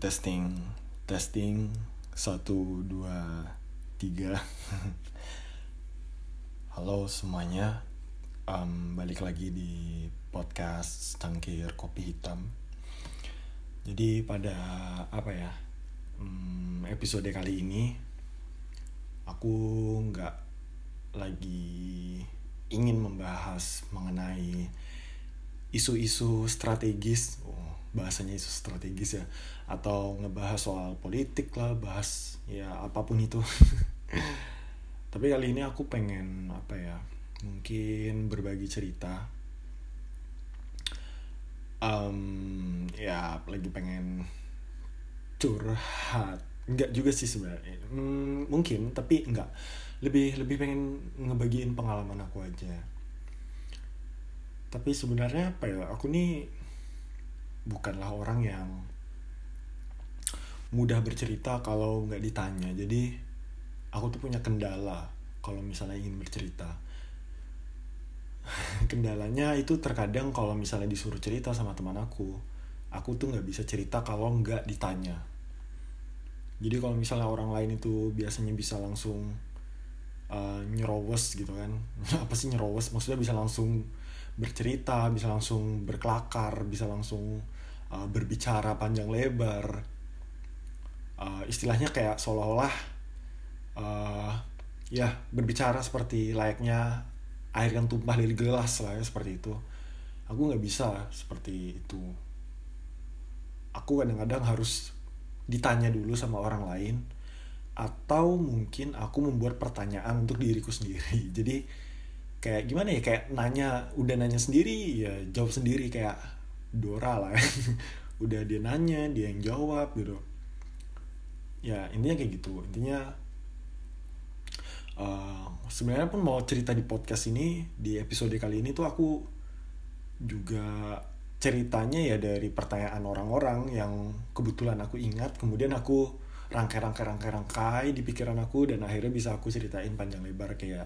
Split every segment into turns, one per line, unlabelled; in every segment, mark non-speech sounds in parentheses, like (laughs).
testing. Testing. Satu dua tiga. Halo semuanya. Um, balik lagi di podcast cangkir kopi hitam. Jadi pada apa ya episode kali ini aku nggak lagi ingin membahas mengenai isu-isu strategis. Oh, bahasanya isu strategis ya. Atau ngebahas soal politik lah bahas ya apa pun itu. (laughs) Tapi kali ini aku pengen apa ya mungkin berbagi cerita. Um, ya lagi pengen curhat. Nggak juga sih sebenarnya. Hmm, mungkin tapi nggak lebih lebih pengen ngebagiin pengalaman aku aja. Tapi sebenarnya apa ya aku nih bukanlah orang yang mudah bercerita kalau nggak ditanya. Jadi aku tuh punya kendala kalau misalnya ingin bercerita. (laughs) Kendalanya itu terkadang kalau misalnya disuruh cerita sama teman aku aku tuh nggak bisa cerita kalau nggak ditanya. Jadi kalau misalnya orang lain itu biasanya bisa langsung uh, nyerowes gitu kan. (laughs) Apa sih nyerowes maksudnya bisa langsung bercerita bisa langsung berkelakar bisa langsung uh, berbicara panjang lebar. Uh, istilahnya kayak seolah-olah uh, ya berbicara seperti layaknya air yang tumpah dari gelas lah ya seperti itu. Aku nggak bisa seperti itu. Aku kadang-kadang harus ditanya dulu sama orang lain atau mungkin aku membuat pertanyaan untuk diriku sendiri. (laughs) Jadi kayak gimana ya kayak nanya udah nanya sendiri ya jawab sendiri kayak Dora lah ya. (laughs) udah dia nanya dia yang jawab gitu ya intinya kayak gitu intinya uh, sebenarnya pun mau cerita di podcast ini di episode kali ini tuh aku juga ceritanya ya dari pertanyaan orang-orang yang kebetulan aku ingat kemudian aku rangkai-rangkai-rangkai-rangkai di pikiran aku dan akhirnya bisa aku ceritain panjang lebar kayak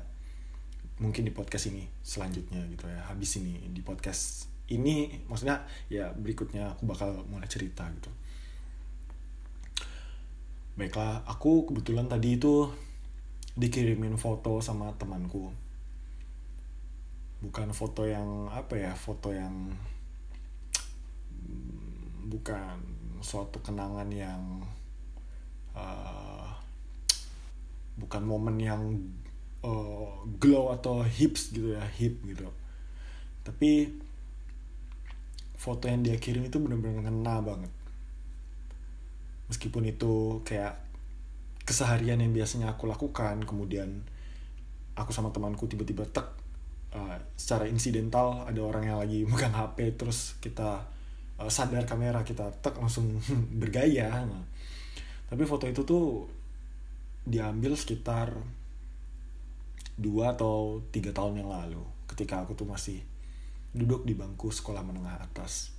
mungkin di podcast ini selanjutnya gitu ya habis ini di podcast ini maksudnya ya berikutnya aku bakal mulai cerita gitu. Baiklah aku kebetulan tadi itu dikirimin foto sama temanku. Bukan foto yang apa ya foto yang bukan suatu kenangan yang uh, bukan momen yang uh, glow atau hips gitu ya hip gitu. Tapi foto yang dia kirim itu benar-benar ngena banget. Meskipun itu kayak keseharian yang biasanya aku lakukan kemudian aku sama temanku tiba-tiba tek uh, secara insidental ada orang yang lagi (laughs) megang HP terus kita uh, sadar kamera kita tek langsung (laughs) bergaya. Nah, tapi foto itu tuh diambil sekitar dua atau tiga tahun yang lalu ketika aku tuh masih duduk di bangku sekolah menengah atas.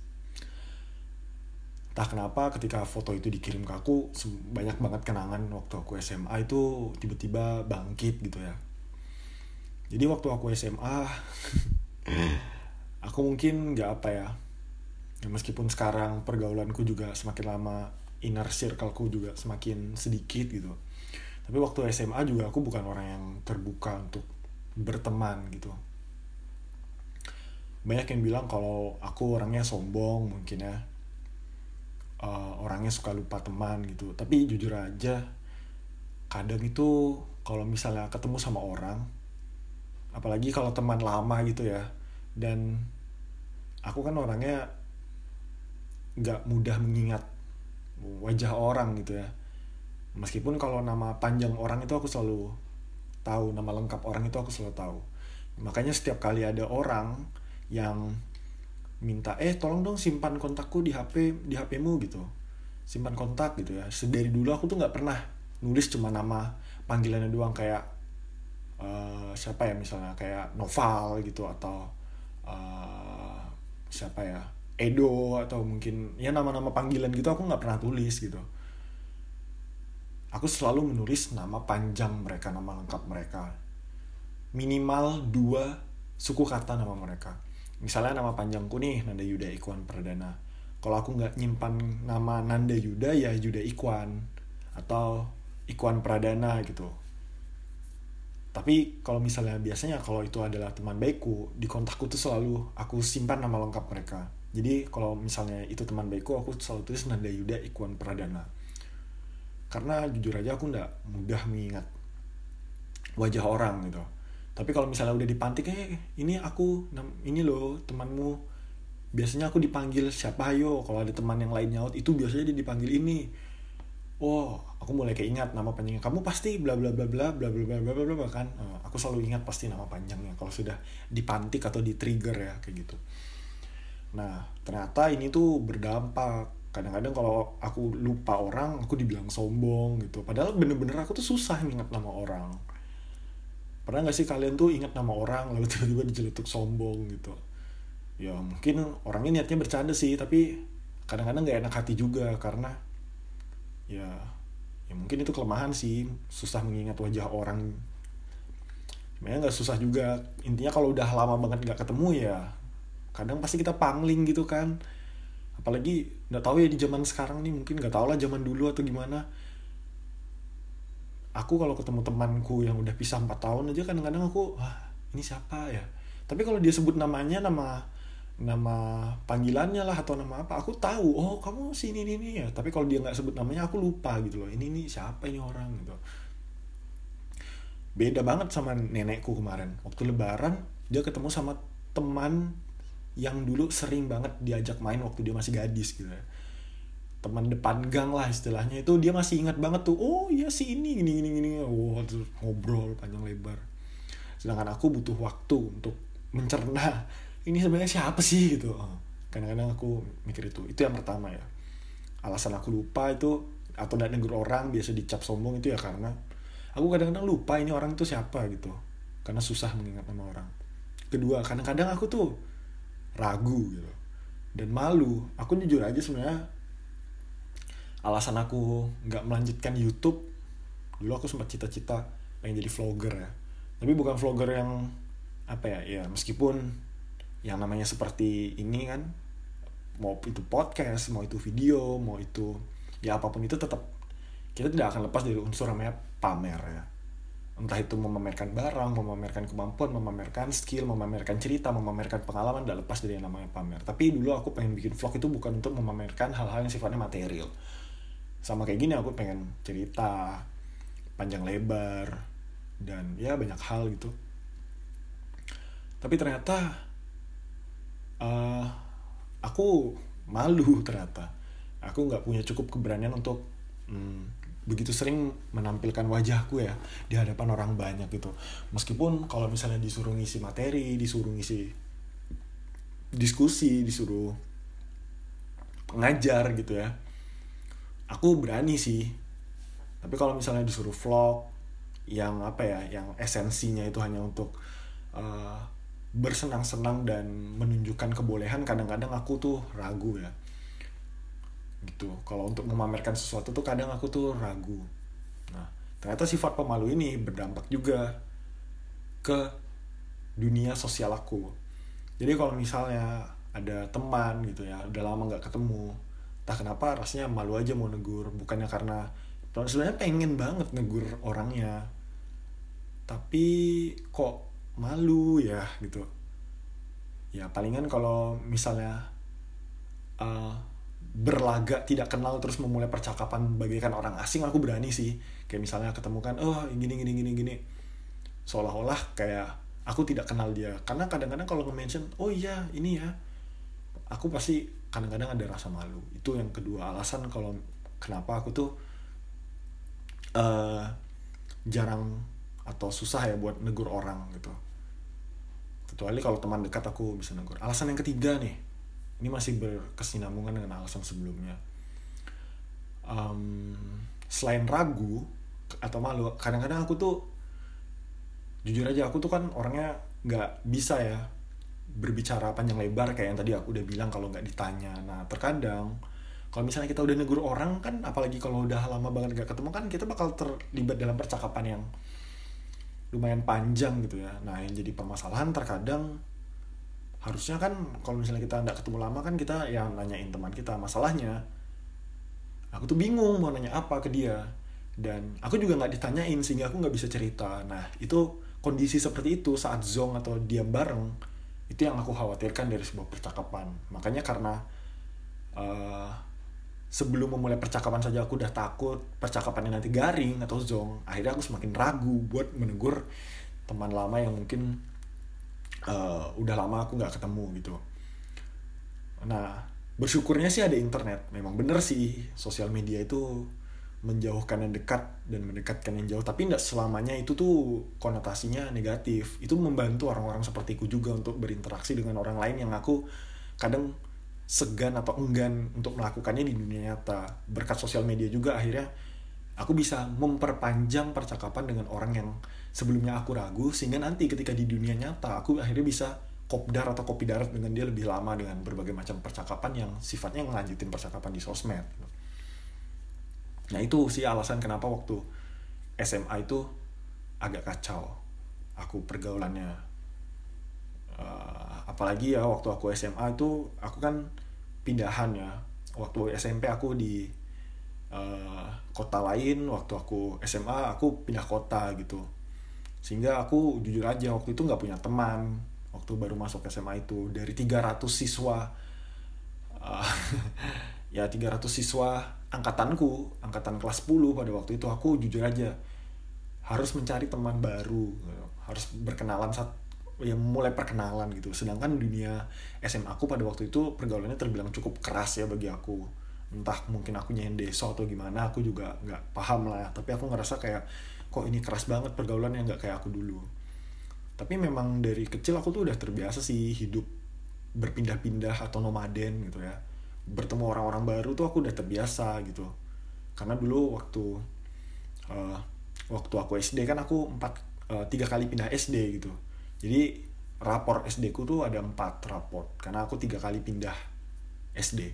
Entah kenapa ketika foto itu dikirim ke aku banyak banget kenangan waktu aku SMA itu tiba-tiba bangkit gitu ya. Jadi waktu aku SMA (laughs) aku mungkin nggak apa ya. Ya meskipun sekarang pergaulanku juga semakin lama inner circleku juga semakin sedikit gitu. Tapi waktu SMA juga aku bukan orang yang terbuka untuk berteman gitu banyak yang bilang kalau aku orangnya sombong mungkin ya. Uh, orangnya suka lupa teman gitu. Tapi jujur aja kadang itu kalau misalnya ketemu sama orang apalagi kalau teman lama gitu ya dan aku kan orangnya nggak mudah mengingat wajah orang gitu ya. Meskipun kalau nama panjang orang itu aku selalu tahu nama lengkap orang itu aku selalu tahu. Makanya setiap kali ada orang yang minta eh tolong dong simpan kontakku di HP di HPmu gitu. Simpan kontak gitu ya. Dari dulu aku tuh nggak pernah nulis cuma nama panggilannya doang kayak uh, siapa ya misalnya kayak Noval gitu atau uh, siapa ya Edo atau mungkin ya nama-nama panggilan gitu aku nggak pernah tulis gitu. Aku selalu menulis nama panjang mereka nama lengkap mereka. Minimal dua suku kata nama mereka misalnya nama panjangku nih Nanda Yuda Ikwan Perdana. Kalau aku nggak nyimpan nama Nanda Yuda ya Yuda Ikwan. Atau Ikwan Pradana gitu. Tapi kalau misalnya biasanya kalau itu adalah teman baikku di kontakku tuh selalu aku simpan nama lengkap mereka. Jadi kalau misalnya itu teman baikku aku selalu tulis Nanda Yuda Ikwan Pradana. Karena jujur aja aku nggak mudah mengingat wajah orang gitu tapi kalau misalnya udah dipantik eh ini aku ini loh temanmu. Biasanya aku dipanggil siapa? Ayo. Kalau ada teman yang lain nyaut itu biasanya dia dipanggil ini. Oh aku mulai keingat nama panjangnya. Kamu pasti bla bla bla bla bla bla bla bla bla bla kan? Uh, aku selalu ingat pasti nama panjangnya kalau sudah dipantik atau di trigger ya kayak gitu. Nah ternyata ini tuh berdampak. Kadang-kadang kalau aku lupa orang aku dibilang sombong gitu. Padahal bener-bener aku tuh susah ingat nama orang pernah gak sih kalian tuh ingat nama orang lalu (laughs) tiba-tiba dijeletuk sombong gitu? Ya mungkin orangnya niatnya bercanda sih tapi kadang-kadang gak enak hati juga karena ya ya mungkin itu kelemahan sih susah mengingat wajah orang. Sebenarnya nggak susah juga. Intinya kalau udah lama banget nggak ketemu ya kadang pasti kita pangling gitu kan. Apalagi nggak tahu ya di zaman sekarang nih mungkin nggak tahu lah zaman dulu atau gimana aku kalau ketemu temanku yang udah pisah 4 tahun aja kadang-kadang aku wah ini siapa ya? Tapi kalau dia sebut namanya nama nama panggilannya lah atau nama apa aku tahu oh kamu sini ini, ini ya. Tapi kalau dia nggak sebut namanya aku lupa gitu loh ini ini siapa ini orang? Gitu. Beda banget sama nenekku kemarin. Waktu lebaran dia ketemu sama teman yang dulu sering banget diajak main waktu dia masih gadis gitu ya teman depan gang lah istilahnya. Itu dia masih ingat banget tuh oh iya si ini gini gini gini wow terus ngobrol panjang lebar. Sedangkan aku butuh waktu untuk mencerna ini sebenarnya siapa sih? Gitu. Oh, kadang-kadang aku mikir itu. Itu yang pertama ya. Alasan aku lupa itu atau tidak negur orang biasa dicap sombong itu ya karena aku kadang-kadang lupa ini orang itu siapa gitu. Karena susah mengingat nama orang. Kedua kadang-kadang aku tuh ragu gitu. Dan malu. Aku jujur aja sebenarnya alasan aku nggak melanjutkan YouTube dulu aku sempat cita-cita pengen jadi vlogger ya tapi bukan vlogger yang apa ya ya meskipun yang namanya seperti ini kan mau itu podcast mau itu video mau itu ya apa pun itu tetap kita tidak akan lepas dari unsur namanya pamer ya entah itu memamerkan barang, memamerkan kemampuan, memamerkan skill, memamerkan cerita, memamerkan pengalaman, tidak lepas dari yang namanya pamer. Tapi dulu aku pengen bikin vlog itu bukan untuk memamerkan hal-hal yang sifatnya material. Sama kayak gini aku pengen cerita panjang lebar dan ya banyak hal gitu. Tapi ternyata uh, aku malu (laughs) ternyata aku nggak punya cukup keberanian untuk hmm, begitu sering menampilkan wajahku ya di hadapan orang banyak gitu meskipun kalau misalnya disuruh ngisi materi disuruh ngisi diskusi disuruh ngajar gitu ya aku berani sih. Tapi kalau misalnya disuruh vlog yang apa ya yang esensinya itu hanya untuk uh, bersenang-senang dan menunjukkan kebolehan kadang-kadang aku tuh ragu ya. Gitu. Kalau untuk memamerkan sesuatu tuh kadang aku tuh ragu. Nah ternyata sifat pemalu ini berdampak juga ke dunia sosial aku. Jadi kalau misalnya ada teman gitu ya udah lama nggak ketemu tak kenapa rasanya malu aja mau negur. Bukannya karena sebenarnya pengen banget negur orangnya. Tapi kok malu ya gitu. Ya palingan kalau misalnya uh, berlaga tidak kenal terus memulai percakapan bagaikan orang asing aku berani sih. Kayak misalnya ketemu kan oh gini gini gini gini. Seolah-olah kayak aku tidak kenal dia. Karena kadang-kadang kalau nge-mention oh iya ini ya aku pasti kadang-kadang ada rasa malu. Itu yang kedua. Alasan kalau kenapa aku tuh uh, jarang atau susah ya buat negur orang gitu. Kecuali kalau teman dekat aku bisa negur. Alasan yang ketiga nih ini masih berkesinambungan dengan alasan sebelumnya. Um, selain ragu atau malu kadang-kadang aku tuh jujur aja aku tuh kan orangnya nggak bisa ya berbicara panjang lebar kayak yang tadi aku udah bilang kalau nggak ditanya. Nah terkadang kalau misalnya kita udah negur orang kan apalagi kalau udah lama banget gak ketemu kan kita bakal terlibat dalam percakapan yang lumayan panjang gitu ya. Nah yang jadi permasalahan terkadang harusnya kan kalau misalnya kita nggak ketemu lama kan kita yang nanyain teman kita masalahnya. Aku tuh bingung mau nanya apa ke dia. Dan aku juga nggak ditanyain sehingga aku nggak bisa cerita. Nah itu kondisi seperti itu saat zong atau diam bareng itu yang aku khawatirkan dari sebuah percakapan. Makanya karena uh, sebelum memulai percakapan saja aku udah takut percakapannya nanti garing atau zong. Akhirnya aku semakin ragu buat menegur teman lama yang mungkin uh, udah lama aku nggak ketemu gitu. Nah bersyukurnya sih ada internet. Memang bener sih sosial media itu menjauhkan yang dekat dan mendekatkan yang jauh. Tapi tidak selamanya itu tuh konotasinya negatif. Itu membantu orang-orang sepertiku juga untuk berinteraksi dengan orang lain yang aku kadang segan atau enggan untuk melakukannya di dunia nyata. Berkat sosial media juga akhirnya aku bisa memperpanjang percakapan dengan orang yang sebelumnya aku ragu sehingga nanti ketika di dunia nyata aku akhirnya bisa kopdar atau kopi darat dengan dia lebih lama dengan berbagai macam percakapan yang sifatnya ngelanjutin percakapan di sosmed nah itu sih alasan kenapa waktu SMA itu agak kacau aku pergaulannya. Uh, apalagi ya waktu aku SMA itu aku kan pindahan ya. Waktu SMP aku di uh, kota lain waktu aku SMA aku pindah kota gitu. Sehingga aku jujur aja waktu itu nggak punya teman waktu baru masuk SMA itu. Dari 300 siswa uh, (laughs) ya 300 siswa angkatanku angkatan kelas 10 pada waktu itu aku jujur aja harus mencari teman baru harus berkenalan saat ya mulai perkenalan gitu. Sedangkan dunia SMA aku pada waktu itu pergaulannya terbilang cukup keras ya bagi aku. Entah mungkin aku nyendeso atau gimana aku juga nggak paham lah. Tapi aku ngerasa kayak kok ini keras banget pergaulannya nggak kayak aku dulu. Tapi memang dari kecil aku tuh udah terbiasa sih hidup berpindah-pindah atau nomaden gitu ya bertemu orang-orang baru tuh aku udah terbiasa gitu. Karena dulu waktu uh, waktu aku SD kan aku empat uh, tiga kali pindah SD gitu. Jadi rapor SD ku tuh ada empat rapor karena aku tiga kali pindah SD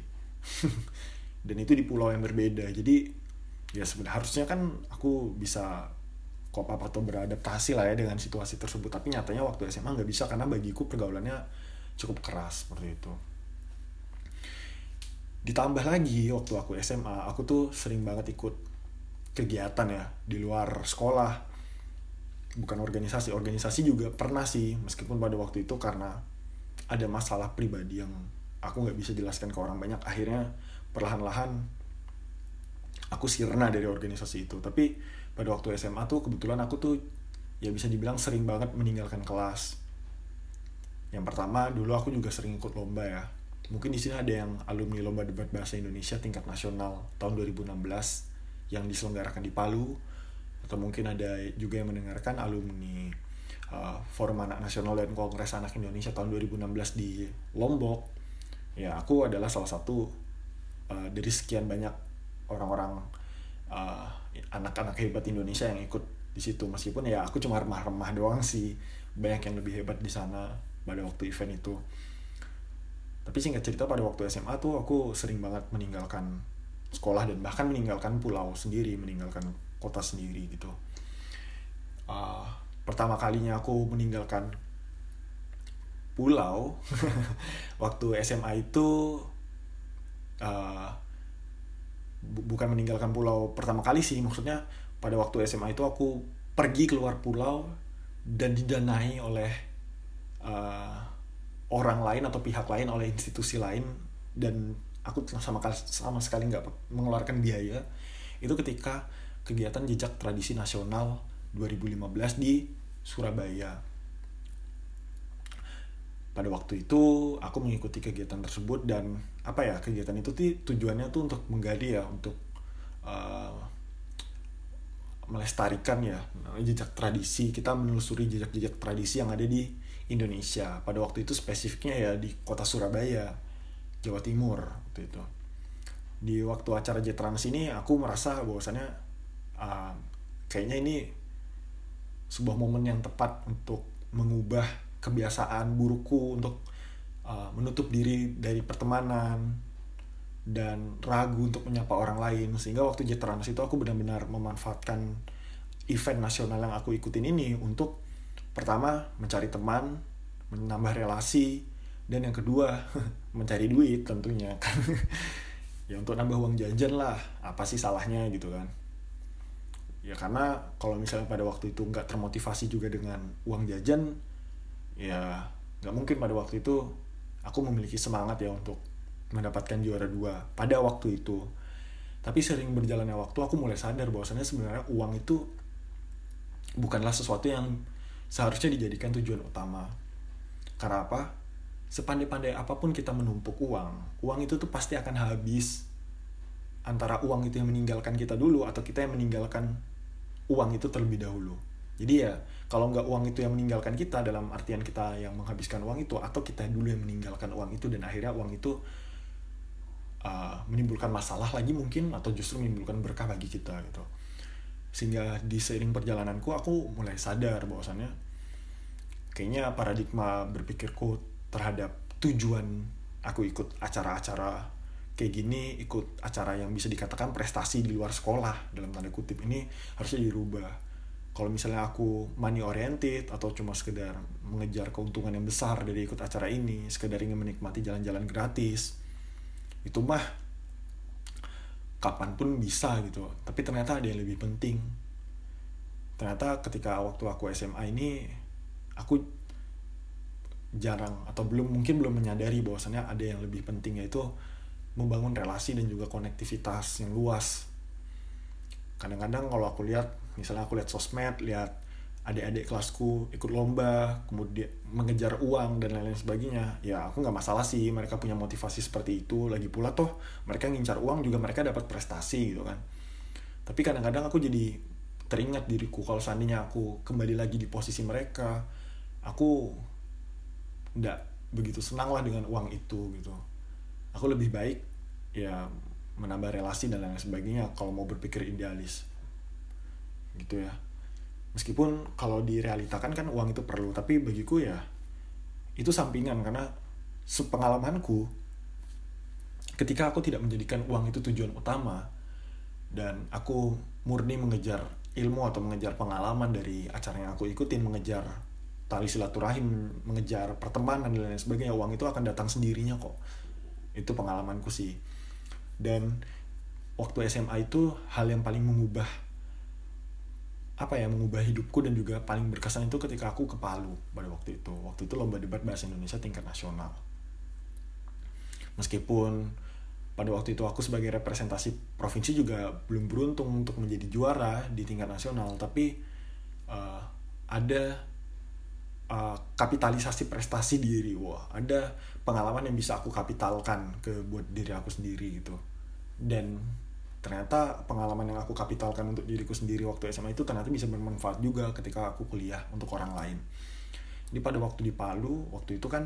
(laughs) dan itu di pulau yang berbeda. Jadi ya sebenarnya harusnya kan aku bisa kop apa atau beradaptasi lah ya dengan situasi tersebut. Tapi nyatanya waktu SMA nggak bisa karena bagiku pergaulannya cukup keras seperti itu ditambah lagi waktu aku SMA aku tuh sering banget ikut kegiatan ya di luar sekolah. Bukan organisasi organisasi juga pernah sih meskipun pada waktu itu karena ada masalah pribadi yang aku nggak bisa jelaskan ke orang banyak. Akhirnya perlahan-lahan aku sirna dari organisasi itu. Tapi pada waktu SMA tuh kebetulan aku tuh ya bisa dibilang sering banget meninggalkan kelas. Yang pertama dulu aku juga sering ikut lomba ya mungkin di sini ada yang alumni lomba debat bahasa Indonesia tingkat nasional tahun 2016 yang diselenggarakan di Palu atau mungkin ada juga yang mendengarkan alumni uh, Forum Anak Nasional dan Kongres Anak Indonesia tahun 2016 di Lombok. Ya aku adalah salah satu uh, dari sekian banyak orang-orang uh, anak-anak hebat Indonesia yang ikut di situ. Meskipun ya aku cuma remah-remah doang sih banyak yang lebih hebat di sana pada waktu event itu tapi singkat cerita pada waktu SMA tuh aku sering banget meninggalkan sekolah dan bahkan meninggalkan pulau sendiri meninggalkan kota sendiri gitu. Uh, pertama kalinya aku meninggalkan pulau (laughs) waktu SMA itu uh, bu bukan meninggalkan pulau pertama kali sih maksudnya pada waktu SMA itu aku pergi keluar pulau dan didanai oleh uh, orang lain atau pihak lain oleh institusi lain dan aku sama sama sekali nggak mengeluarkan biaya itu ketika kegiatan jejak tradisi nasional 2015 di Surabaya. Pada waktu itu aku mengikuti kegiatan tersebut dan apa ya kegiatan itu tujuannya tuh untuk menggali ya untuk uh, melestarikan ya jejak tradisi kita menelusuri jejak-jejak tradisi yang ada di Indonesia. Pada waktu itu spesifiknya ya di kota Surabaya Jawa Timur waktu itu. Di waktu acara Jetrans ini aku merasa bahwasannya uh, kayaknya ini sebuah momen yang tepat untuk mengubah kebiasaan burukku untuk uh, menutup diri dari pertemanan dan ragu untuk menyapa orang lain. Sehingga waktu Jetrans itu aku benar-benar memanfaatkan event nasional yang aku ikutin ini untuk pertama mencari teman menambah relasi dan yang kedua (laughs) mencari duit tentunya. (laughs) Kan ya untuk nambah uang jajan lah apa sih salahnya gitu kan. Ya karena kalau misalnya pada waktu itu nggak termotivasi juga dengan uang jajan ya nggak mungkin pada waktu itu aku memiliki semangat ya untuk mendapatkan juara dua pada waktu itu. Tapi sering berjalannya waktu aku mulai sadar bahwasannya sebenarnya uang itu bukanlah sesuatu yang seharusnya dijadikan tujuan utama. Karena apa? Sepandai-pandai apa pun kita menumpuk uang uang itu tuh pasti akan habis. Antara uang itu yang meninggalkan kita dulu atau kita yang meninggalkan uang itu terlebih dahulu. Jadi ya kalau nggak uang itu yang meninggalkan kita dalam artian kita yang menghabiskan uang itu atau kita dulu yang meninggalkan uang itu dan akhirnya uang itu uh, menimbulkan masalah lagi mungkin atau justru menimbulkan berkah bagi kita gitu. Sehingga di seiring perjalananku aku mulai sadar bahwasannya kayaknya paradigma berpikirku terhadap tujuan aku ikut acara-acara kayak gini ikut acara yang bisa dikatakan prestasi di luar sekolah dalam tanda kutip ini harusnya dirubah. Kalau misalnya aku money oriented atau cuma sekedar mengejar keuntungan yang besar dari ikut acara ini sekedar ingin menikmati jalan-jalan gratis itu mah kapan pun bisa gitu. Tapi ternyata ada yang lebih penting. Ternyata ketika waktu aku SMA ini aku jarang atau belum mungkin belum menyadari bahwasannya ada yang lebih penting yaitu membangun relasi dan juga konektivitas yang luas. Kadang-kadang kalau aku lihat misalnya aku lihat sosmed lihat adik-adik kelasku ikut lomba kemudian mengejar uang dan lain-lain sebagainya ya aku nggak masalah sih mereka punya motivasi seperti itu. Lagi pula toh mereka ngincar uang juga mereka dapat prestasi gitu kan. Tapi kadang-kadang aku jadi teringat diriku kalau seandainya aku kembali lagi di posisi mereka aku nggak begitu senang lah dengan uang itu gitu. Aku lebih baik ya menambah relasi dan lain sebagainya kalau mau berpikir idealis gitu ya. Meskipun kalau direalitakan kan uang itu perlu tapi bagiku ya itu sampingan karena sepengalamanku ketika aku tidak menjadikan uang itu tujuan utama dan aku murni mengejar ilmu atau mengejar pengalaman dari acara yang aku ikutin mengejar tali silaturahim mengejar pertemanan dan lain sebagainya uang itu akan datang sendirinya kok. Itu pengalamanku sih. Dan waktu SMA itu hal yang paling mengubah apa ya mengubah hidupku dan juga paling berkesan itu ketika aku ke Palu pada waktu itu. Waktu itu lomba debat bahasa Indonesia tingkat nasional. Meskipun pada waktu itu aku sebagai representasi provinsi juga belum beruntung untuk menjadi juara di tingkat nasional tapi uh, ada uh, kapitalisasi prestasi diri. Wah ada pengalaman yang bisa aku kapitalkan ke buat diri aku sendiri gitu. Dan ternyata pengalaman yang aku kapitalkan untuk diriku sendiri waktu SMA itu ternyata bisa bermanfaat juga ketika aku kuliah untuk orang lain. Ini pada waktu di Palu, waktu itu kan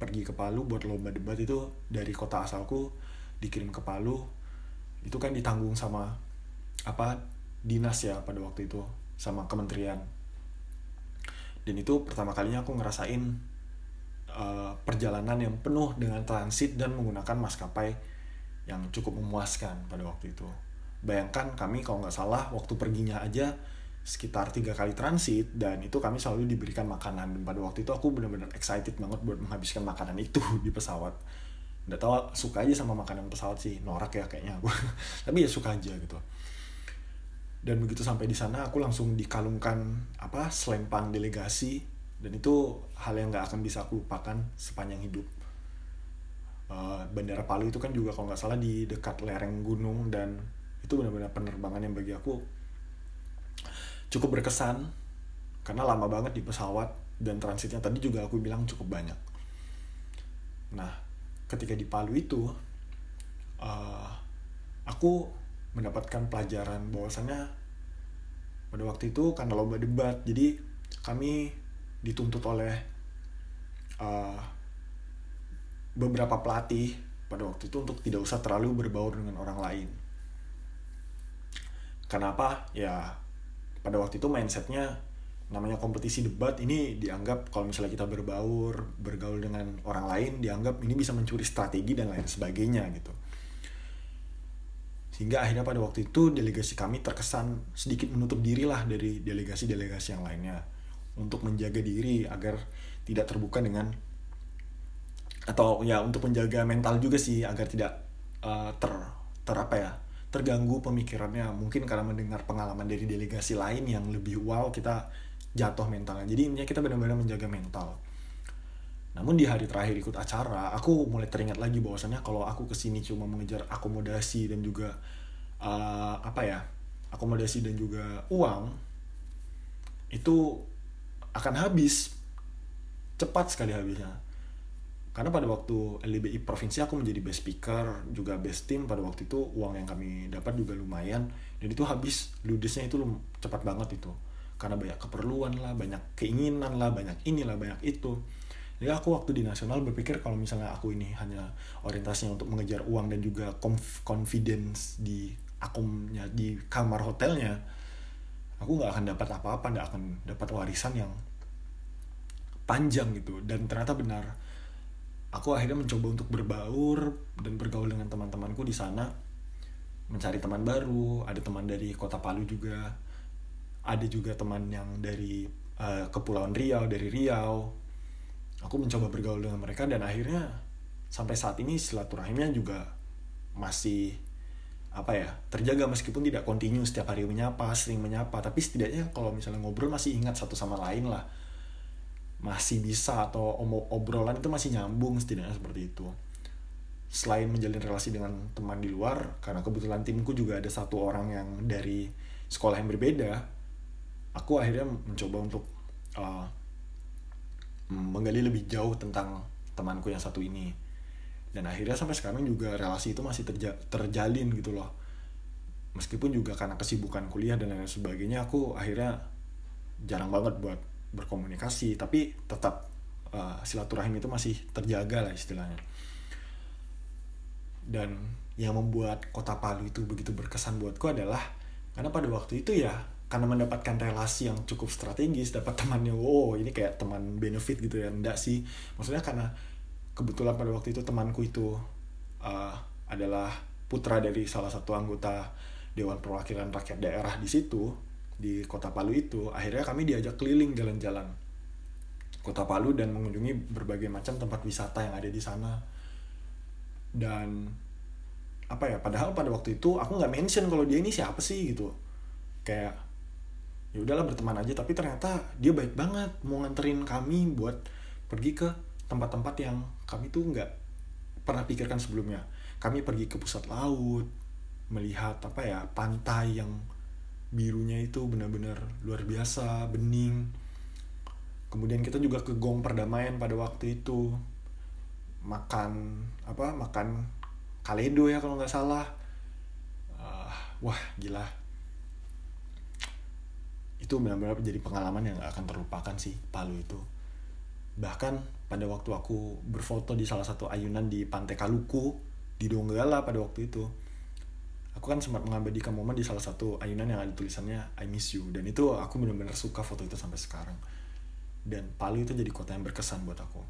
pergi ke Palu buat lomba debat itu dari kota asalku dikirim ke Palu itu kan ditanggung sama apa dinas ya pada waktu itu sama kementerian dan itu pertama kalinya aku ngerasain uh, perjalanan yang penuh dengan transit dan menggunakan maskapai yang cukup memuaskan pada waktu itu. Bayangkan kami kalau nggak salah waktu perginya aja sekitar tiga kali transit dan itu kami selalu diberikan makanan. Dan pada waktu itu aku benar-benar excited banget buat menghabiskan makanan itu (laughs) di pesawat. Nggak tahu suka aja sama makanan pesawat sih. Norak ya kayaknya aku. (laughs) Tapi ya suka aja gitu dan begitu sampai di sana aku langsung dikalungkan apa selempang delegasi dan itu hal yang nggak akan bisa aku lupakan sepanjang hidup uh, bandara Palu itu kan juga kalau nggak salah di dekat lereng gunung dan itu benar-benar penerbangan yang bagi aku cukup berkesan karena lama banget di pesawat dan transitnya tadi juga aku bilang cukup banyak. Nah, ketika di Palu itu uh, aku mendapatkan pelajaran bahwasannya pada waktu itu karena lomba debat jadi kami dituntut oleh uh, beberapa pelatih pada waktu itu untuk tidak usah terlalu berbaur dengan orang lain. Kenapa? Ya pada waktu itu mindsetnya namanya kompetisi debat ini dianggap kalau misalnya kita berbaur bergaul dengan orang lain dianggap ini bisa mencuri strategi dan lain sebagainya gitu sehingga akhirnya pada waktu itu delegasi kami terkesan sedikit menutup diri lah dari delegasi-delegasi yang lainnya. Untuk menjaga diri agar tidak terbuka dengan atau ya untuk menjaga mental juga sih agar tidak uh, ter ter apa ya terganggu pemikirannya. Mungkin karena mendengar pengalaman dari delegasi lain yang lebih wow kita jatuh mentalnya. Jadi intinya kita benar-benar menjaga mental namun di hari terakhir ikut acara aku mulai teringat lagi bahwasannya kalau aku ke sini cuma mengejar akomodasi dan juga uh, apa ya akomodasi dan juga uang itu akan habis. Cepat sekali habisnya. Karena pada waktu LDBI provinsi aku menjadi best speaker juga best team pada waktu itu uang yang kami dapat juga lumayan dan itu habis. Ludesnya itu cepat banget itu. Karena banyak keperluan lah banyak keinginan lah banyak inilah banyak itu jadi aku waktu di nasional berpikir kalau misalnya aku ini hanya orientasinya untuk mengejar uang dan juga confidence di akumnya di kamar hotelnya aku nggak akan dapat apa-apa nggak akan dapat warisan yang panjang gitu. Dan ternyata benar. Aku akhirnya mencoba untuk berbaur dan bergaul dengan teman-temanku di sana mencari teman baru ada teman dari kota Palu juga ada juga teman yang dari uh, kepulauan Riau dari Riau aku mencoba bergaul dengan mereka dan akhirnya sampai saat ini silaturahimnya juga masih apa ya terjaga meskipun tidak kontinu setiap hari menyapa sering menyapa. Tapi setidaknya kalau misalnya ngobrol masih ingat satu sama lain lah. Masih bisa atau obrolan itu masih nyambung setidaknya seperti itu. Selain menjalin relasi dengan teman di luar karena kebetulan timku juga ada satu orang yang dari sekolah yang berbeda aku akhirnya mencoba untuk uh, menggali lebih jauh tentang temanku yang satu ini. Dan akhirnya sampai sekarang juga relasi itu masih terja terjalin gitu loh. Meskipun juga karena kesibukan kuliah dan lain sebagainya aku akhirnya jarang banget buat berkomunikasi. Tapi tetap uh, silaturahim itu masih terjaga lah istilahnya. Dan yang membuat kota Palu itu begitu berkesan buatku adalah karena pada waktu itu ya karena mendapatkan relasi yang cukup strategis dapat temannya wow ini kayak teman benefit gitu ya. Enggak sih. Maksudnya karena kebetulan pada waktu itu temanku itu uh, adalah putra dari salah satu anggota Dewan Perwakilan Rakyat Daerah di situ di kota Palu itu akhirnya kami diajak keliling jalan-jalan kota Palu dan mengunjungi berbagai macam tempat wisata yang ada di sana. Dan apa ya padahal pada waktu itu aku nggak mention kalau dia ini siapa sih gitu. Kayak ya udahlah berteman aja. Tapi ternyata dia baik banget mau nganterin kami buat pergi ke tempat-tempat yang kami tuh nggak pernah pikirkan sebelumnya. Kami pergi ke pusat laut melihat apa ya pantai yang birunya itu benar-benar luar biasa bening. Kemudian kita juga ke gong perdamaian pada waktu itu. Makan apa makan kaledo ya kalau nggak salah. Uh, wah gila itu benar-benar jadi pengalaman yang gak akan terlupakan sih Palu itu. Bahkan pada waktu aku berfoto di salah satu ayunan di Pantai Kaluku di Donggala pada waktu itu aku kan sempat mengabadikan momen di salah satu ayunan yang ada tulisannya I miss you. Dan itu aku benar-benar suka foto itu sampai sekarang. Dan Palu itu jadi kota yang berkesan buat aku.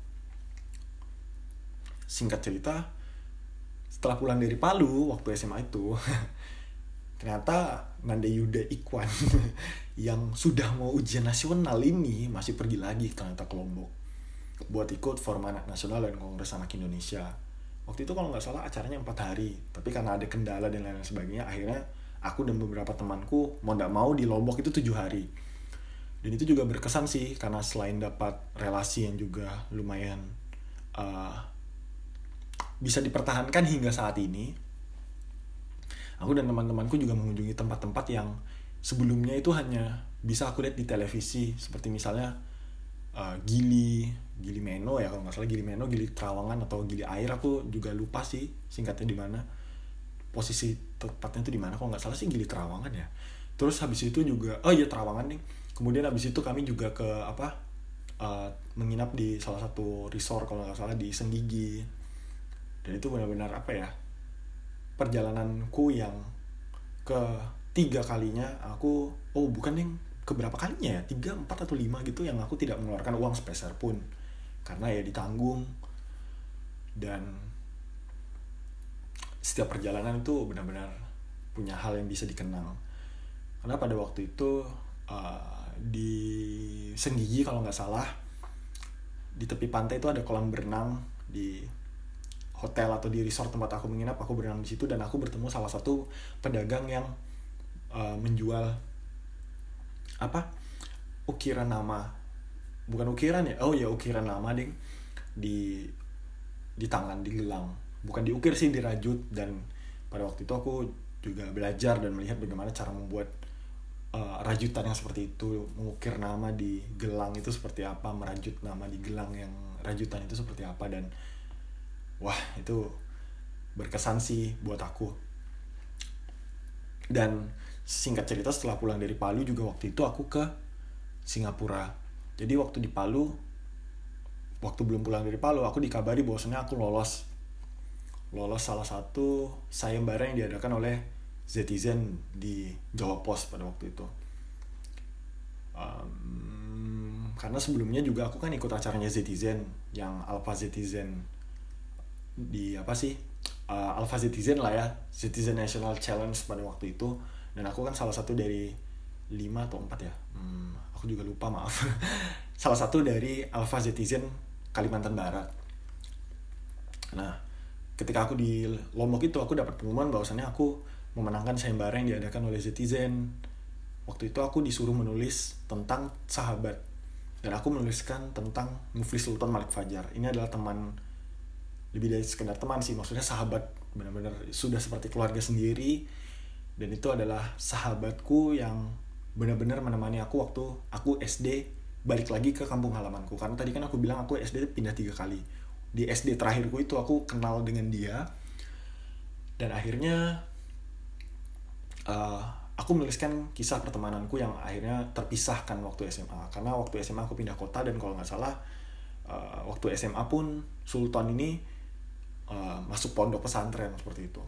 Singkat cerita setelah pulang dari Palu waktu SMA itu (laughs) ternyata Nanda Yuda Ikwan (laughs) yang sudah mau ujian nasional ini masih pergi lagi ke Lombok buat ikut forum anak nasional dan kongres anak Indonesia. Waktu itu kalau nggak salah acaranya empat hari tapi karena ada kendala dan lain-lain sebagainya akhirnya aku dan beberapa temanku mau nggak mau di lombok itu tujuh hari. Dan itu juga berkesan sih karena selain dapat relasi yang juga lumayan uh, bisa dipertahankan hingga saat ini aku dan teman-temanku juga mengunjungi tempat-tempat yang sebelumnya itu hanya bisa aku lihat di televisi. Seperti misalnya uh, Gili Gili Meno ya kalau nggak salah Gili Meno Gili Trawangan atau Gili Air aku juga lupa sih singkatnya di mana. Posisi tepatnya itu di mana kalau nggak salah sih Gili Trawangan ya. Terus habis itu juga oh iya Trawangan nih. Kemudian habis itu kami juga ke apa uh, menginap di salah satu resort kalau nggak salah di Senggigi. Dan itu benar-benar apa ya perjalananku yang ke tiga kalinya aku oh bukan yang keberapa kalinya ya tiga empat atau lima gitu yang aku tidak mengeluarkan uang sepeser pun. Karena ya ditanggung. Dan setiap perjalanan itu benar-benar punya hal yang bisa dikenal karena pada waktu itu uh, di Senggigi kalau nggak salah di tepi pantai itu ada kolam berenang di hotel atau di resort tempat aku menginap aku berenang di situ dan aku bertemu salah satu pedagang yang uh, menjual apa ukiran nama. Bukan ukiran ya? Oh ya ukiran nama ding di di tangan di gelang. Bukan diukir sih dirajut. Dan pada waktu itu aku juga belajar dan melihat bagaimana cara membuat uh, rajutan yang seperti itu mengukir nama di gelang itu seperti apa merajut nama di gelang yang rajutan itu seperti apa dan wah itu berkesan sih buat aku. Dan singkat cerita setelah pulang dari Palu juga waktu itu aku ke Singapura. Jadi waktu di Palu waktu belum pulang dari Palu aku dikabari bahwasanya aku lolos. Lolos salah satu sayembara yang diadakan oleh Zetizen di Jawa Pos pada waktu itu. Um, karena sebelumnya juga aku kan ikut acaranya Zetizen yang Alpha Zetizen di apa sih uh, Alpha Zetizen lah ya Zetizen National Challenge pada waktu itu. Dan aku kan salah satu dari lima atau empat ya? Hmm, aku juga lupa maaf. (laughs) Salah satu dari Alpha Zetizen Kalimantan Barat. Nah ketika aku di Lombok itu aku dapat pengumuman bahwasannya aku memenangkan sayembara yang diadakan oleh Citizen. Waktu itu aku disuruh menulis tentang sahabat. Dan aku menuliskan tentang Mufli Sultan Malik Fajar. Ini adalah teman lebih dari sekedar teman sih, maksudnya sahabat benar-benar sudah seperti keluarga sendiri. Dan itu adalah sahabatku yang benar-benar menemani aku waktu aku SD balik lagi ke kampung halamanku. Karena tadi kan aku bilang aku SD pindah tiga kali. Di SD terakhirku itu aku kenal dengan dia. Dan akhirnya uh, aku menuliskan kisah pertemananku yang akhirnya terpisahkan waktu SMA karena waktu SMA aku pindah kota dan kalau nggak salah uh, waktu SMA pun Sultan ini uh, masuk pondok pesantren seperti itu.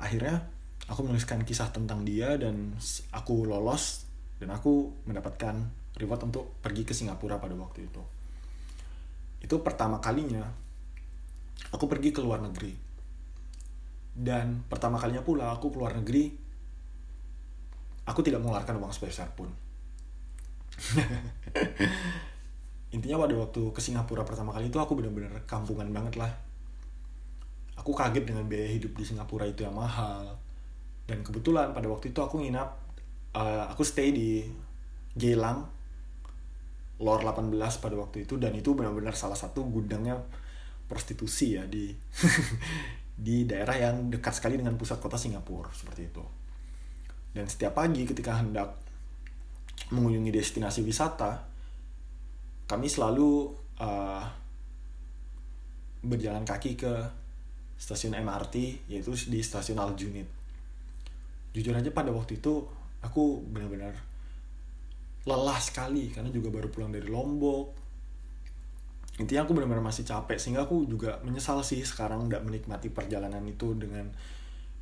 Akhirnya aku menuliskan kisah tentang dia dan aku lolos dan aku mendapatkan reward untuk pergi ke Singapura pada waktu itu. Itu pertama kalinya aku pergi ke luar negeri. Dan pertama kalinya pula aku ke luar negeri aku tidak mengeluarkan uang sebesar pun. (laughs) Intinya pada waktu ke Singapura pertama kali itu aku benar-benar kampungan banget lah aku kaget dengan biaya hidup di Singapura itu yang mahal dan kebetulan pada waktu itu aku nginap uh, aku stay di Geylang Lor 18 pada waktu itu dan itu benar-benar salah satu gudangnya prostitusi ya di (laughs) di daerah yang dekat sekali dengan pusat kota Singapura seperti itu. Dan setiap pagi ketika hendak mengunjungi destinasi wisata, kami selalu uh, berjalan kaki ke stasiun MRT yaitu di stasiun Aljunid. Jujur aja pada waktu itu aku benar-benar lelah sekali karena juga baru pulang dari Lombok intinya aku benar-benar masih capek sehingga aku juga menyesal sih sekarang tidak menikmati perjalanan itu dengan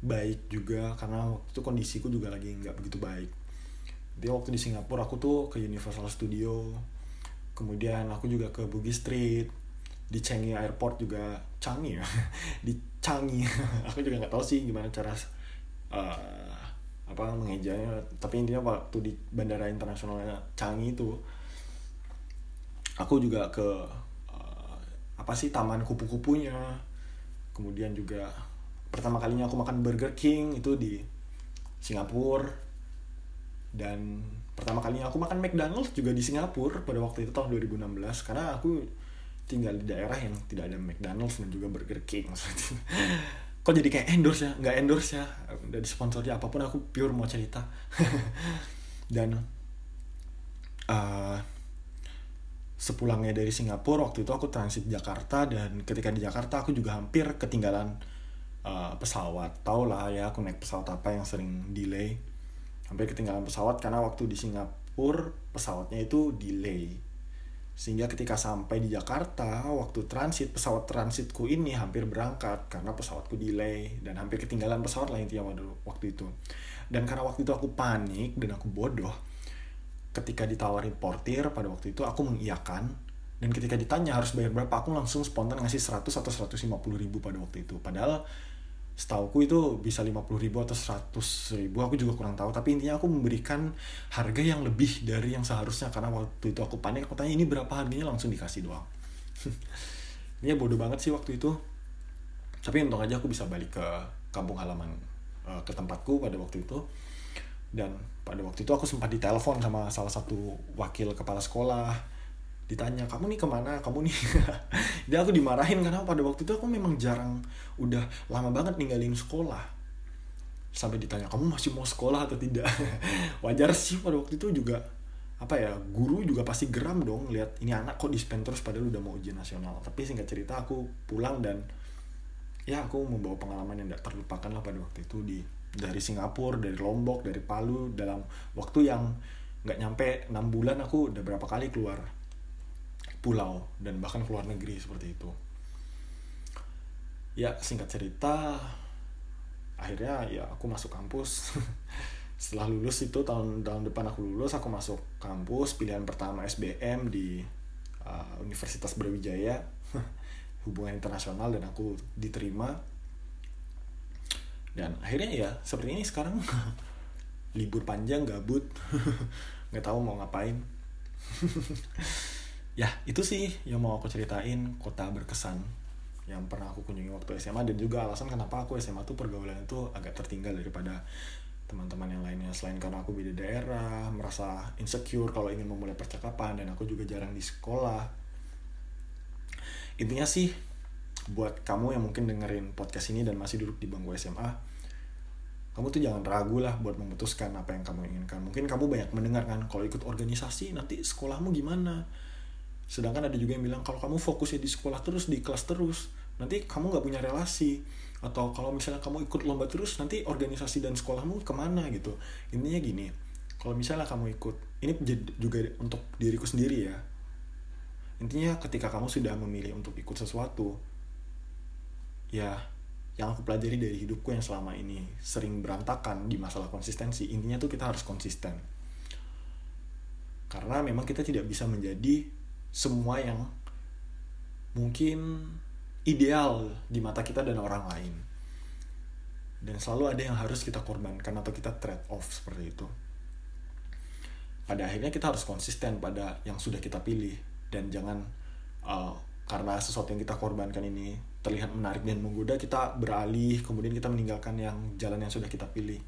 baik juga karena waktu itu kondisiku juga lagi nggak begitu baik dia waktu di Singapura aku tuh ke Universal Studio kemudian aku juga ke Bugis Street di Changi Airport juga Changi ya (laughs) di Changi (laughs) aku juga nggak tahu sih gimana cara uh, apa mengejanya. Tapi intinya waktu di bandara internasionalnya Changi itu aku juga ke uh, apa sih taman kupu-kupunya. Kemudian juga pertama kalinya aku makan Burger King itu di Singapura. Dan pertama kalinya aku makan McDonald's juga di Singapura pada waktu itu tahun 2016 karena aku tinggal di daerah yang tidak ada McDonald's dan juga Burger King kok jadi kayak endorse ya? Nggak endorse ya? Dari sponsornya apa pun aku pure mau cerita. (laughs) Dan uh, sepulangnya dari Singapura waktu itu aku transit Jakarta dan ketika di Jakarta aku juga hampir ketinggalan uh, pesawat. Tau lah ya aku naik pesawat apa yang sering delay. Hampir ketinggalan pesawat karena waktu di Singapura pesawatnya itu delay sehingga ketika sampai di Jakarta, waktu transit, pesawat transitku ini hampir berangkat karena pesawatku delay dan hampir ketinggalan pesawat lah intinya waktu itu. Dan karena waktu itu aku panik dan aku bodoh, ketika ditawarin portir pada waktu itu aku mengiyakan dan ketika ditanya harus bayar berapa aku langsung spontan ngasih 100 atau 150 ribu pada waktu itu. Padahal setauku itu bisa 50 ribu atau 100 ribu aku juga kurang tahu. Tapi intinya aku memberikan harga yang lebih dari yang seharusnya karena waktu itu aku panik aku tanya ini berapa harganya? Langsung dikasih doang. (laughs) Ini bodoh banget sih waktu itu. Tapi untung aja aku bisa balik ke kampung halaman uh, ke tempatku pada waktu itu. Dan pada waktu itu aku sempat ditelepon sama salah satu wakil kepala sekolah ditanya kamu nih ke mana? Kamu nih (laughs) dia aku dimarahin karena pada waktu itu aku memang jarang udah lama banget ninggalin sekolah. Sampai ditanya kamu masih mau sekolah atau tidak? (laughs) Wajar sih pada waktu itu juga apa ya guru juga pasti geram dong lihat ini anak kok dispen terus padahal udah mau ujian nasional. Tapi singkat cerita aku pulang dan ya aku membawa pengalaman yang tidak terlupakan lah pada waktu itu di dari Singapura dari Lombok dari Palu dalam waktu yang nggak nyampe enam bulan aku udah berapa kali keluar pulau dan bahkan keluar negeri seperti itu. Ya singkat cerita akhirnya ya aku masuk kampus. (laughs) Setelah lulus itu tahun tahun depan aku lulus aku masuk kampus pilihan pertama SBM di uh, Universitas Brawijaya. (laughs) Hubungan internasional dan aku diterima. Dan akhirnya ya seperti ini sekarang. (laughs) Libur panjang gabut. Nggak tahu mau ngapain ya itu sih yang mau aku ceritain kota berkesan yang pernah aku kunjungi waktu SMA dan juga alasan kenapa aku SMA tuh pergaulan itu agak tertinggal daripada teman-teman yang lainnya. Selain karena aku beda daerah merasa insecure kalau ingin memulai percakapan dan aku juga jarang di sekolah. Intinya sih buat kamu yang mungkin dengerin podcast ini dan masih duduk di bangku SMA kamu tuh jangan ragu lah buat memutuskan apa yang kamu inginkan. Mungkin kamu banyak mendengar kan kalau ikut organisasi nanti sekolahmu gimana sedangkan ada juga yang bilang kalau kamu fokusnya di sekolah terus di kelas terus nanti kamu nggak punya relasi. Atau kalau misalnya kamu ikut lomba terus nanti organisasi dan sekolahmu ke mana gitu. Intinya gini kalau misalnya kamu ikut ini juga untuk diriku sendiri ya. Intinya ketika kamu sudah memilih untuk ikut sesuatu ya yang aku pelajari dari hidupku yang selama ini sering berantakan di masalah konsistensi intinya tuh kita harus konsisten. Karena memang kita tidak bisa menjadi semua yang mungkin ideal di mata kita dan orang lain. Dan selalu ada yang harus kita korbankan atau kita trade off seperti itu. Pada akhirnya kita harus konsisten pada yang sudah kita pilih dan jangan uh, karena sesuatu yang kita korbankan ini terlihat menarik dan menggoda kita beralih kemudian kita meninggalkan yang jalan yang sudah kita pilih.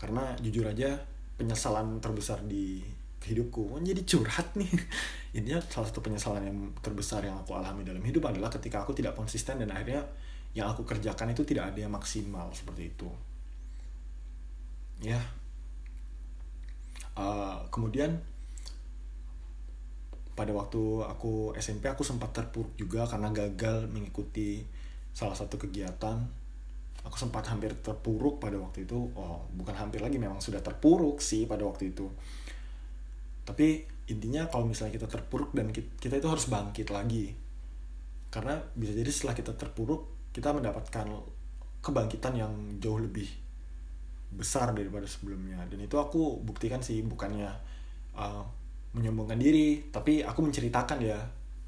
Karena jujur aja penyesalan terbesar di hidupku jadi curhat nih. (laughs) Intinya salah satu penyesalan yang terbesar yang aku alami dalam hidup adalah ketika aku tidak konsisten dan akhirnya yang aku kerjakan itu tidak ada yang maksimal seperti itu. Ya. Uh, kemudian pada waktu aku SMP aku sempat terpuruk juga karena gagal mengikuti salah satu kegiatan. Aku sempat hampir terpuruk pada waktu itu. Oh bukan hampir lagi memang sudah terpuruk sih pada waktu itu tapi intinya kalau misalnya kita terpuruk dan kita itu harus bangkit lagi. Karena bisa jadi setelah kita terpuruk kita mendapatkan kebangkitan yang jauh lebih besar daripada sebelumnya. Dan itu aku buktikan sih bukannya uh, menyombongkan diri tapi aku menceritakan ya.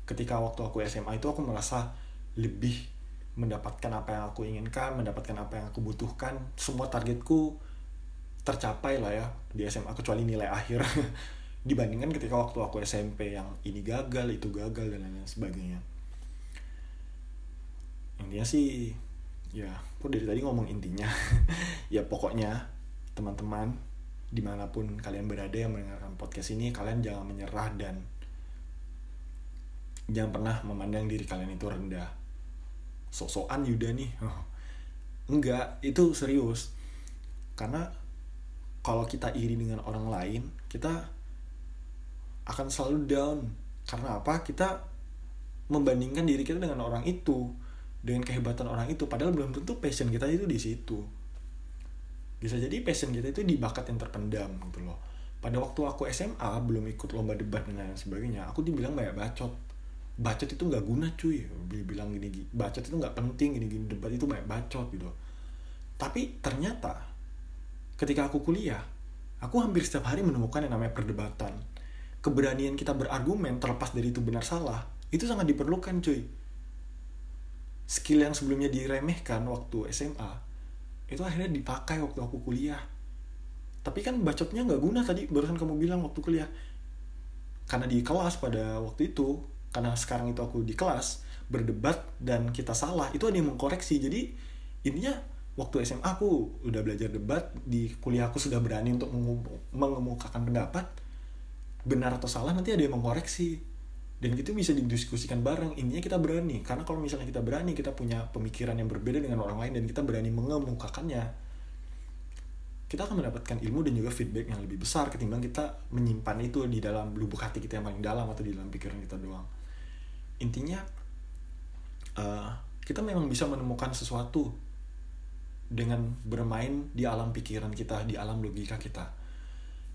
Ketika waktu aku SMA itu aku merasa lebih mendapatkan apa yang aku inginkan mendapatkan apa yang aku butuhkan. Semua targetku tercapai lah ya di SMA kecuali nilai akhir (laughs) dibandingkan ketika waktu aku SMP yang ini gagal itu gagal dan lain sebagainya. Intinya sih ya aku dari tadi ngomong intinya. (laughs) Ya pokoknya teman-teman di mana pun kalian berada yang mendengarkan podcast ini kalian jangan menyerah dan jangan pernah memandang diri kalian itu rendah. Sok-sokan Yuda nih. Enggak itu serius. Karena kalau kita iri dengan orang lain kita akan selalu down. Karena apa? Kita membandingkan diri kita dengan orang itu dengan kehebatan orang itu. Padahal belum tentu passion kita itu di situ. Bisa jadi passion kita itu di bakat yang terpendam gitu loh. Pada waktu aku SMA belum ikut lomba debat dan lain sebagainya aku dibilang banyak bacot. Bacot itu nggak guna cuy. Bilang gini, gini bacot itu nggak penting gini gini debat itu banyak bacot gitu. Tapi ternyata ketika aku kuliah aku hampir setiap hari menemukan yang namanya perdebatan keberanian kita berargumen terlepas dari itu benar salah itu sangat diperlukan cuy. Skill yang sebelumnya diremehkan waktu SMA itu akhirnya dipakai waktu aku kuliah. Tapi kan bacotnya nggak guna tadi barusan kamu bilang waktu kuliah. Karena di kelas pada waktu itu karena sekarang itu aku di kelas berdebat dan kita salah itu ada yang mengkoreksi. Jadi intinya waktu SMA aku udah belajar debat di kuliah aku sudah berani untuk mengemukakan pendapat benar atau salah nanti ada yang mengkoreksi dan itu bisa didiskusikan bareng. Intinya kita berani. Karena kalau misalnya kita berani kita punya pemikiran yang berbeda dengan orang lain dan kita berani mengemukakannya kita akan mendapatkan ilmu dan juga feedback yang lebih besar ketimbang kita menyimpan itu di dalam lubuk hati kita yang paling dalam atau di dalam pikiran kita doang. Intinya uh, kita memang bisa menemukan sesuatu dengan bermain di alam pikiran kita, di alam logika kita.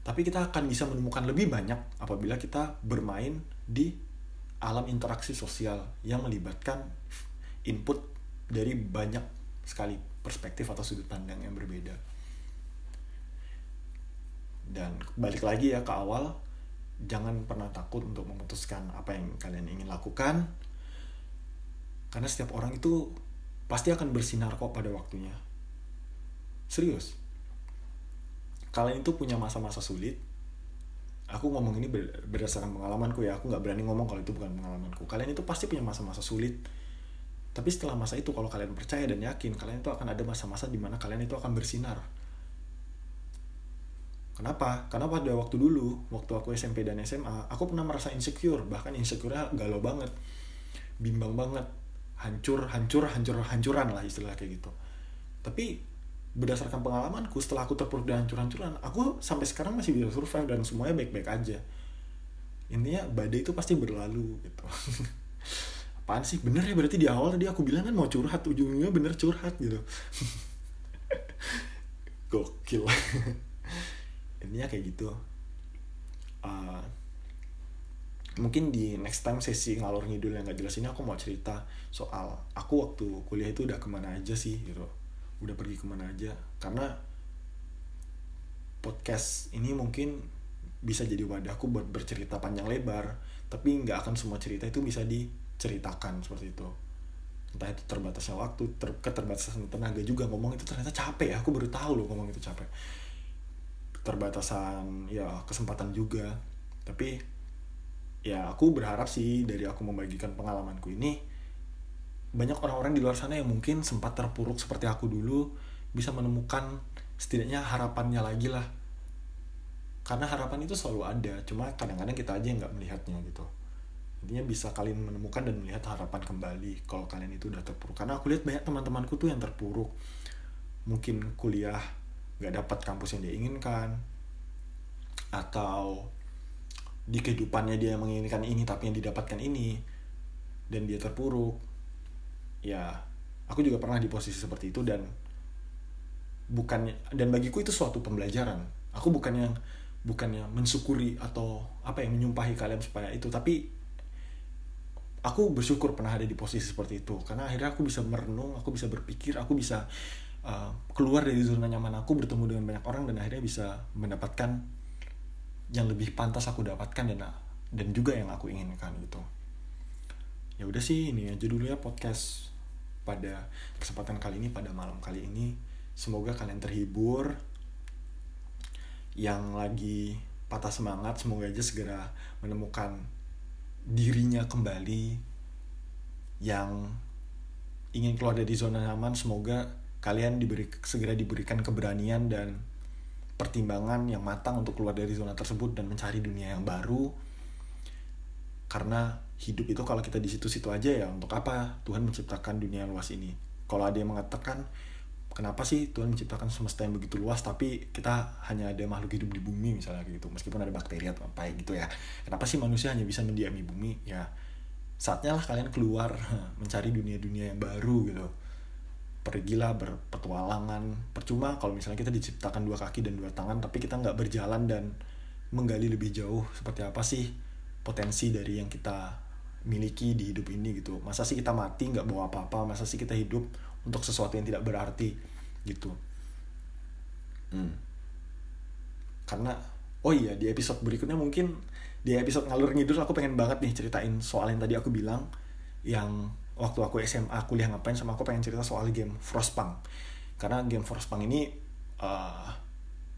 Tapi kita akan bisa menemukan lebih banyak apabila kita bermain di alam interaksi sosial yang melibatkan input dari banyak sekali perspektif atau sudut pandang yang berbeda. Dan balik lagi ya ke awal, jangan pernah takut untuk memutuskan apa yang kalian ingin lakukan. Karena setiap orang itu pasti akan bersinar kok pada waktunya serius kalian itu punya masa-masa sulit. Aku ngomong ini berdasarkan pengalamanku ya. Aku nggak berani ngomong kalau itu bukan pengalamanku. Kalian itu pasti punya masa-masa sulit. Tapi setelah masa itu kalau kalian percaya dan yakin kalian itu akan ada masa-masa di mana kalian itu akan bersinar. Kenapa? Karena pada waktu dulu, waktu aku SMP dan SMA, aku pernah merasa insecure, bahkan insecure-nya galau banget, bimbang banget, hancur, hancur, hancur, hancuran lah istilah kayak gitu. Tapi berdasarkan pengalamanku setelah aku terpuruk dan hancur-hancuran aku sampai sekarang masih bisa survive dan semuanya baik-baik aja. Intinya badai itu pasti berlalu gitu. (laughs) Apaan sih? Bener ya berarti di awal tadi aku bilang kan mau curhat ujungnya bener curhat gitu. (laughs) Gokil. (laughs) Intinya kayak gitu. Uh, mungkin di next time sesi ngalor ngidul yang gak jelas ini aku mau cerita soal aku waktu kuliah itu udah ke mana aja sih gitu udah pergi ke mana aja. Karena podcast ini mungkin bisa jadi wadahku buat bercerita panjang lebar tapi nggak akan semua cerita itu bisa diceritakan seperti itu. Entah itu terbatasnya waktu ter keterbatasan tenaga juga. Ngomong itu ternyata capek ya aku baru tahu loh ngomong itu capek. Keterbatasan ya kesempatan juga. Tapi ya aku berharap sih dari aku membagikan pengalamanku ini banyak orang-orang di luar sana yang mungkin sempat terpuruk seperti aku dulu bisa menemukan setidaknya harapannya lagi lah. Karena harapan itu selalu ada cuma kadang-kadang kita aja yang nggak melihatnya gitu. Intinya bisa kalian menemukan dan melihat harapan kembali kalau kalian itu udah terpuruk. Karena aku lihat banyak teman-temanku tuh yang terpuruk. Mungkin kuliah nggak dapat kampus yang dia inginkan atau di kehidupannya dia menginginkan ini tapi yang didapatkan ini dan dia terpuruk ya aku juga pernah di posisi seperti itu dan bukannya dan bagiku itu suatu pembelajaran. Aku bukannya bukannya mensyukuri atau apa yang menyumpahi kalian supaya itu tapi aku bersyukur pernah ada di posisi seperti itu. Karena akhirnya aku bisa merenung aku bisa berpikir aku bisa uh, keluar dari zona nyaman aku bertemu dengan banyak orang dan akhirnya bisa mendapatkan yang lebih pantas aku dapatkan dan dan juga yang aku inginkan gitu. Ya udah sih ini aja dulu ya podcast pada kesempatan kali ini pada malam kali ini. Semoga kalian terhibur. Yang lagi patah semangat semoga aja segera menemukan dirinya kembali. Yang ingin keluar dari zona nyaman semoga kalian diberi segera diberikan keberanian dan pertimbangan yang matang untuk keluar dari zona tersebut dan mencari dunia yang baru karena hidup itu kalau kita di situ-situ aja ya untuk apa Tuhan menciptakan dunia yang luas ini? Kalau ada yang mengatakan kenapa sih Tuhan menciptakan semesta yang begitu luas tapi kita hanya ada makhluk hidup di bumi misalnya gitu. Meskipun ada bakteri atau apa gitu ya. Kenapa sih manusia hanya bisa mendiami bumi? Ya saatnya lah kalian keluar (laughs) mencari dunia-dunia yang baru gitu. Pergilah berpetualangan. Percuma kalau misalnya kita diciptakan dua kaki dan dua tangan tapi kita nggak berjalan dan menggali lebih jauh seperti apa sih potensi dari yang kita miliki di hidup ini gitu. Masa sih kita mati nggak bawa apa-apa? Masa sih kita hidup untuk sesuatu yang tidak berarti gitu. Hmm. karena oh iya di episode berikutnya mungkin di episode ngalur ngidul aku pengen banget nih ceritain soal yang tadi aku bilang yang waktu aku SMA kuliah ngapain sama aku pengen cerita soal game Frostpunk. Karena game Frostpunk ini uh,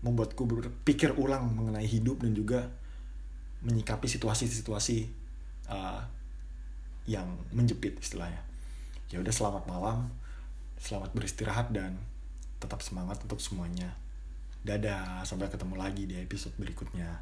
membuatku berpikir ulang mengenai hidup dan juga menyikapi situasi-situasi uh, yang menjepit istilahnya. Ya udah selamat malam selamat beristirahat dan tetap semangat untuk semuanya. Dadah sampai ketemu lagi di episode berikutnya